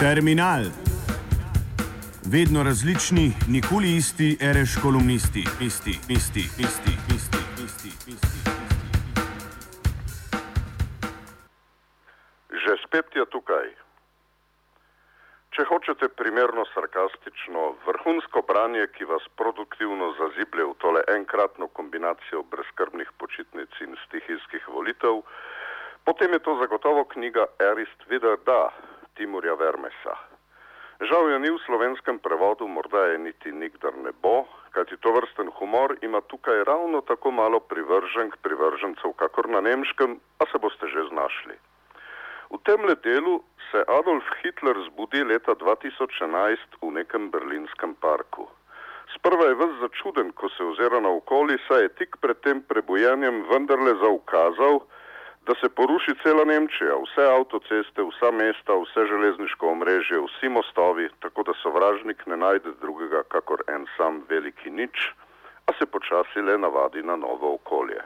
Terminal. Vedno različni, nikoli isti, ereš kolumnisti, isti, isti, isti, isti, isti, isti. Že spet je tukaj. Če hočete primerno sarkastično, vrhunsko branje, ki vas produktivno zaziblje v tole enkratno kombinacijo brezkrbnih počitnic in stihijskih volitev, potem je to zagotovo knjiga Erist Vidar Da, Timurja Vermesa. Žal je ni v slovenskem prevodu, morda je niti nikdar ne bo, kajti to vrsten humor ima tukaj ravno tako malo privrženk, privržencev, kakor na nemškem, a se boste že znašli. V tem delu se Adolf Hitler zbudi leta 2011 v nekem berlinskem parku. Sprva je ves začuden, ko se ozira na okoli, saj je tik pred tem prebujenjem vendarle zaukazal, da se poruši cela Nemčija, vse avtoceste, vsa mesta, vse železniško omrežje, vsi mostovi, tako da sovražnik ne najde drugega, kakor en sam veliki nič, a se počasi le navadi na novo okolje.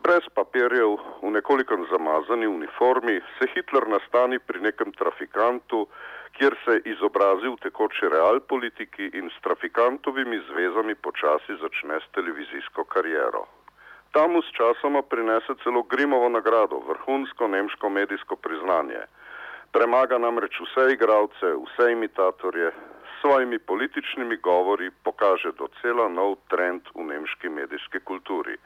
Brez papirjev, v nekoliko zamazani uniformi, se Hitler nastani pri nekem trafikantu, kjer se izobrazi v tekoči realpolitiki in s trafikantovimi zvezami počasi začne s televizijsko kariero. Tam s časoma prinese celo Grimovo nagrado, vrhunsko nemško medijsko priznanje. Premaga namreč vse igralce, vse imitatorje, s svojimi političnimi govori pokaže docela nov trend v nemški medijski kulturi.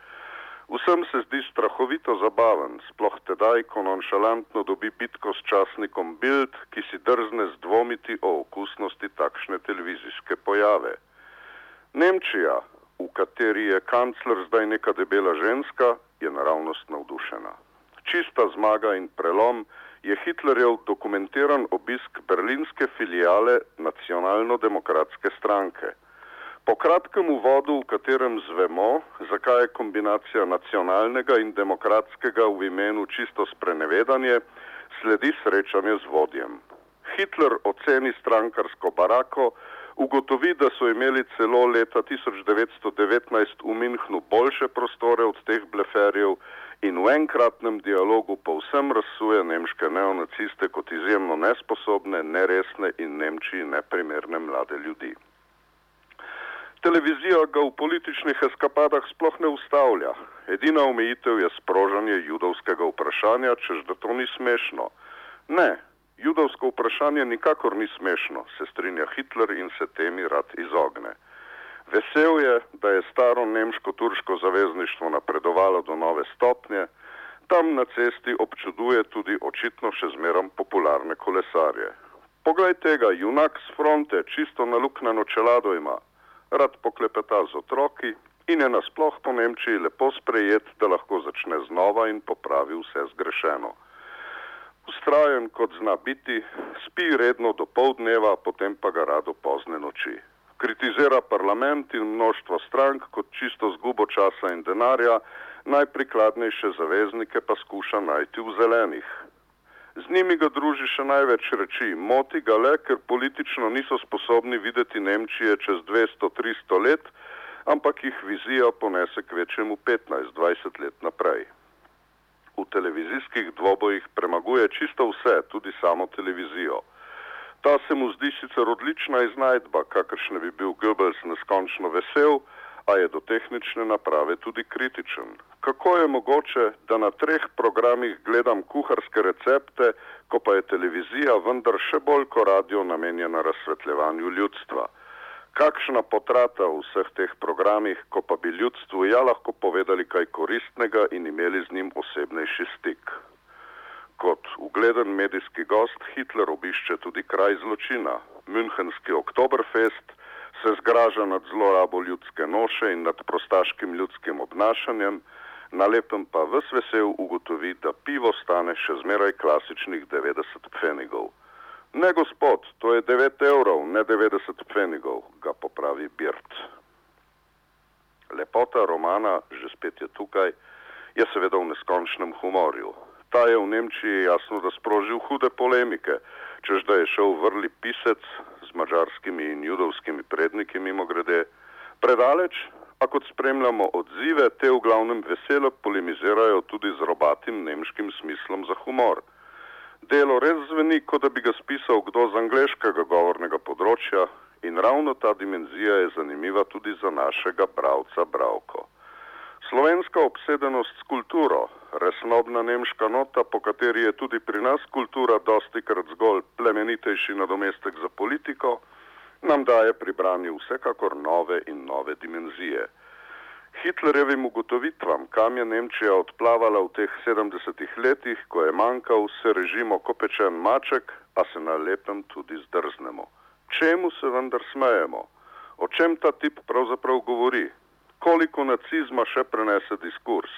Vsem se zdi strahovito zabaven, sploh tedaj, ko nonšalantno dobi bitko s časnikom Bild, ki si drzne zdvomiti o okusnosti takšne televizijske pojave. Nemčija, v kateri je kancler zdaj neka debela ženska, je naravnost navdušena. Čista zmaga in prelom je Hitlerjev dokumentiran obisk berlinske filijale nacionalno-demokratske stranke. Po kratkem uvodu, v katerem zvemo, zakaj je kombinacija nacionalnega in demokratskega v imenu čisto sprenevedanje, sledi srečanje z vodjem. Hitler oceni strankarsko barako, ugotovi, da so imeli celo leta 1919 v Minhnu boljše prostore od teh bleferjev in v enkratnem dialogu povsem razsuje nemške neonaciste kot izjemno nesposobne, neresne in Nemčiji neprimerne mlade ljudi. Televizija ga v političnih eskapadah sploh ne ustavlja. Edina omejitev je sprožanje judovskega vprašanja, čež da to ni smešno. Ne, Judovsko vprašanje nikakor ni smešno, se strinja Hitler in se temi rad izogne. Vesel je, da je staro nemško-turško zavezništvo napredovalo do nove stopnje, tam na cesti občuduje tudi očitno še zmeram popularne kolesarje. Poglej tega, junak z fronte, čisto naluknjeno čelado ima, rad poklepeta z otroki in je nasploh po Nemčiji lepo sprejet, da lahko začne znova in popravi vse zgrešeno ustrajen kot zna biti, spi redno do pol dneva, potem pa ga rado pozne noči. Kritizira parlament in množstvo strank kot čisto zgubo časa in denarja, najprikladnejše zaveznike pa skuša najti v zelenih. Z njimi ga druži še največ reči, moti ga le, ker politično niso sposobni videti Nemčije čez 200-300 let, ampak jih vizija ponese k večjemu 15-20 let naprej v televizijskih dvobojih premaguje čisto vse, tudi samo televizijo. Ta se mu zdi sicer odlična iznajdba, kakršne bi bil Goebbels neskončno vesel, a je do tehnične naprave tudi kritičen. Kako je mogoče, da na treh programih gledam kuharske recepte, ko pa je televizija vendar še bolj kot radio namenjena razsvetljevanju ljudstva? Kakšna potrata v vseh teh programih, ko pa bi ljudstvu ja lahko povedali kaj koristnega in imeli z njim osebnejši stik. Kot ugleden medijski gost Hitler obišče tudi kraj zločina. Münchenski Oktoberfest se zgraža nad zlorabo ljudske noše in nad prostaškim ljudskim obnašanjem, na lepem pa ves vesel ugotovi, da pivo stane še zmeraj klasičnih 90 pfenigov. Ne, gospod, to je 9 evrov, ne 90 pfenigov, ga popravi Birt. Lepota romana, že spet je tukaj, je seveda v neskončnem humorju. Ta je v Nemčiji jasno, da sprožil hude polemike, čež da je šel vrli pisec z mačarskimi in judovskimi predniki mimo grede. Predaleč, a kot spremljamo odzive, te v glavnem veselo polemizirajo tudi z robatim nemškim smislom za humor. Delo res zveni, kot da bi ga spisal kdo z angleškega govornega področja in ravno ta dimenzija je zanimiva tudi za našega bravca Bravko. Slovenska obsedenost s kulturo, resnobna nemška nota, po kateri je tudi pri nas kultura dosti krat zgolj plemenitejši nadomestek za politiko, nam daje pri branju vsekakor nove in nove dimenzije. Hitlerjevim ugotovitvam, kam je Nemčija odplavala v teh 70 letih, ko je manjkal vse režimo kopečen maček, a se na lepem tudi zdrznemo. Čemu se vendar smejemo? O čem ta tip pravzaprav govori? Koliko nacizma še prenese diskurs?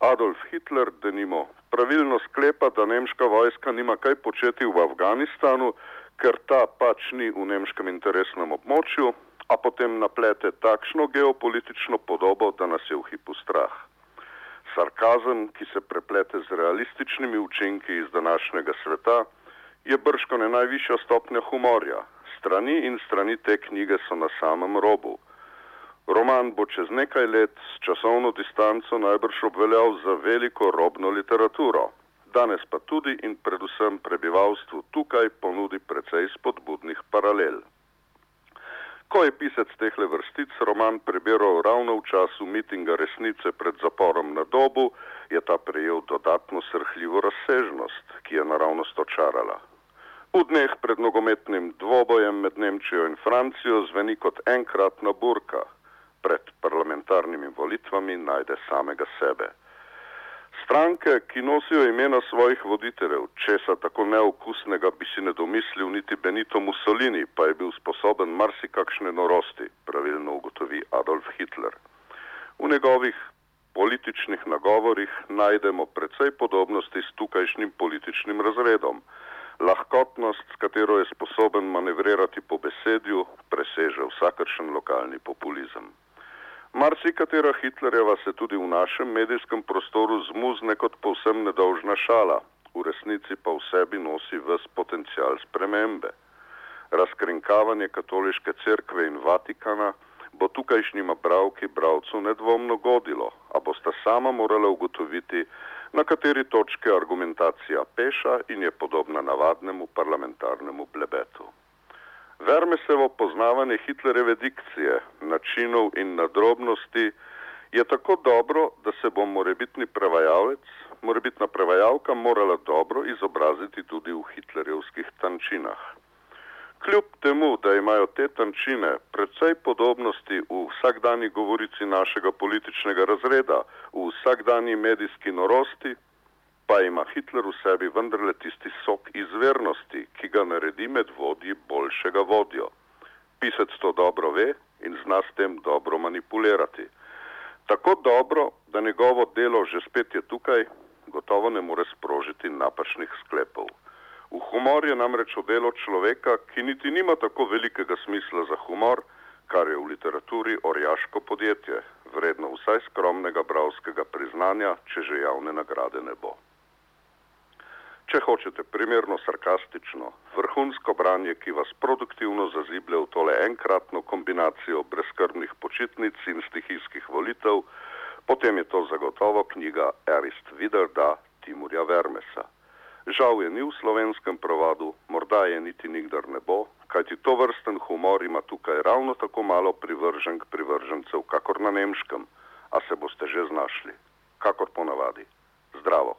Adolf Hitler, denimo, pravilno sklepa, da nemška vojska nima kaj početi v Afganistanu, ker ta pač ni v nemškem interesnem območju, a potem naplete takšno geopolitično podobo, da nas je v hipu strah. Sarkazem, ki se preplete z realističnimi učinki iz današnjega sveta, je brško ne najvišja stopnja humorja. Strani in strani te knjige so na samem robu. Roman bo čez nekaj let s časovno distanco najbrž obveljal za veliko robno literaturo. Danes pa tudi in predvsem prebivalstvu tukaj ponudi precej spodbudnih paralel. Ko je pisec tehle vrstic roman prebiral ravno v času mitinga resnice pred zaporom na dobu, je ta prejel dodatno srhljivo razsežnost, ki je naravnost očarala. V dneh pred nogometnim dvobojem med Nemčijo in Francijo zveni kot enkratna burka, pred parlamentarnimi volitvami najde samega sebe. Stranke, ki nosijo imena svojih voditeljev, česa tako neokusnega bi si ne domislil niti Benito Mussolini, pa je bil sposoben marsikakšne norosti, pravilno ugotovi Adolf Hitler. V njegovih političnih nagovorih najdemo precej podobnosti s tukajšnjim političnim razredom. Lahkotnost, s katero je sposoben manevrirati po besedju, preseže vsakršen lokalni populizem. Marsikatera Hitlerjeva se tudi v našem medijskem prostoru zmuzne kot povsem nedolžna šala, v resnici pa v sebi nosi ves potencial spremembe. Razkrinkavanje katoliške cerkve in Vatikana bo tukajšnjima bravki bravcu nedvomno godilo, a boste sama morala ugotoviti, na kateri točki argumentacija peša in je podobna navadnemu parlamentarnemu blebetu. Vermesevo poznavanje Hitlerjeve dikcije, načinov in nadrobnosti je tako dobro, da se bo morebitni prevajalec, morebitna prevajalka morala dobro izobraziti tudi v hitlerjevskih tančinah. Kljub temu, da imajo te tančine predvsej podobnosti v vsakdani govorici našega političnega razreda, v vsakdani medijski norosti, pa ima Hitler v sebi vendarle tisti sok izvernosti, ki ga naredi med vodji boljšega vodjo. Pisec to dobro ve in zna s tem dobro manipulirati. Tako dobro, da njegovo delo že spet je tukaj, gotovo ne more sprožiti napačnih sklepov. V humor je namreč delo človeka, ki niti nima tako velikega smisla za humor, kar je v literaturi orjaško podjetje, vredno vsaj skromnega bravskega priznanja, če že javne nagrade ne bo. Če hočete primerno sarkastično, vrhunsko branje, ki vas produktivno zaziblje v tole enkratno kombinacijo brezkrbnih počitnic in stihijskih volitev, potem je to zagotovo knjiga Arist Viderda Timurja Vermesa. Žal je ni v slovenskem prevodu, morda je niti nikdar ne bo, kajti to vrsten humor ima tukaj ravno tako malo privrženk privržencev, kakor na nemškem, a se boste že znašli, kakor ponavadi. Zdravo!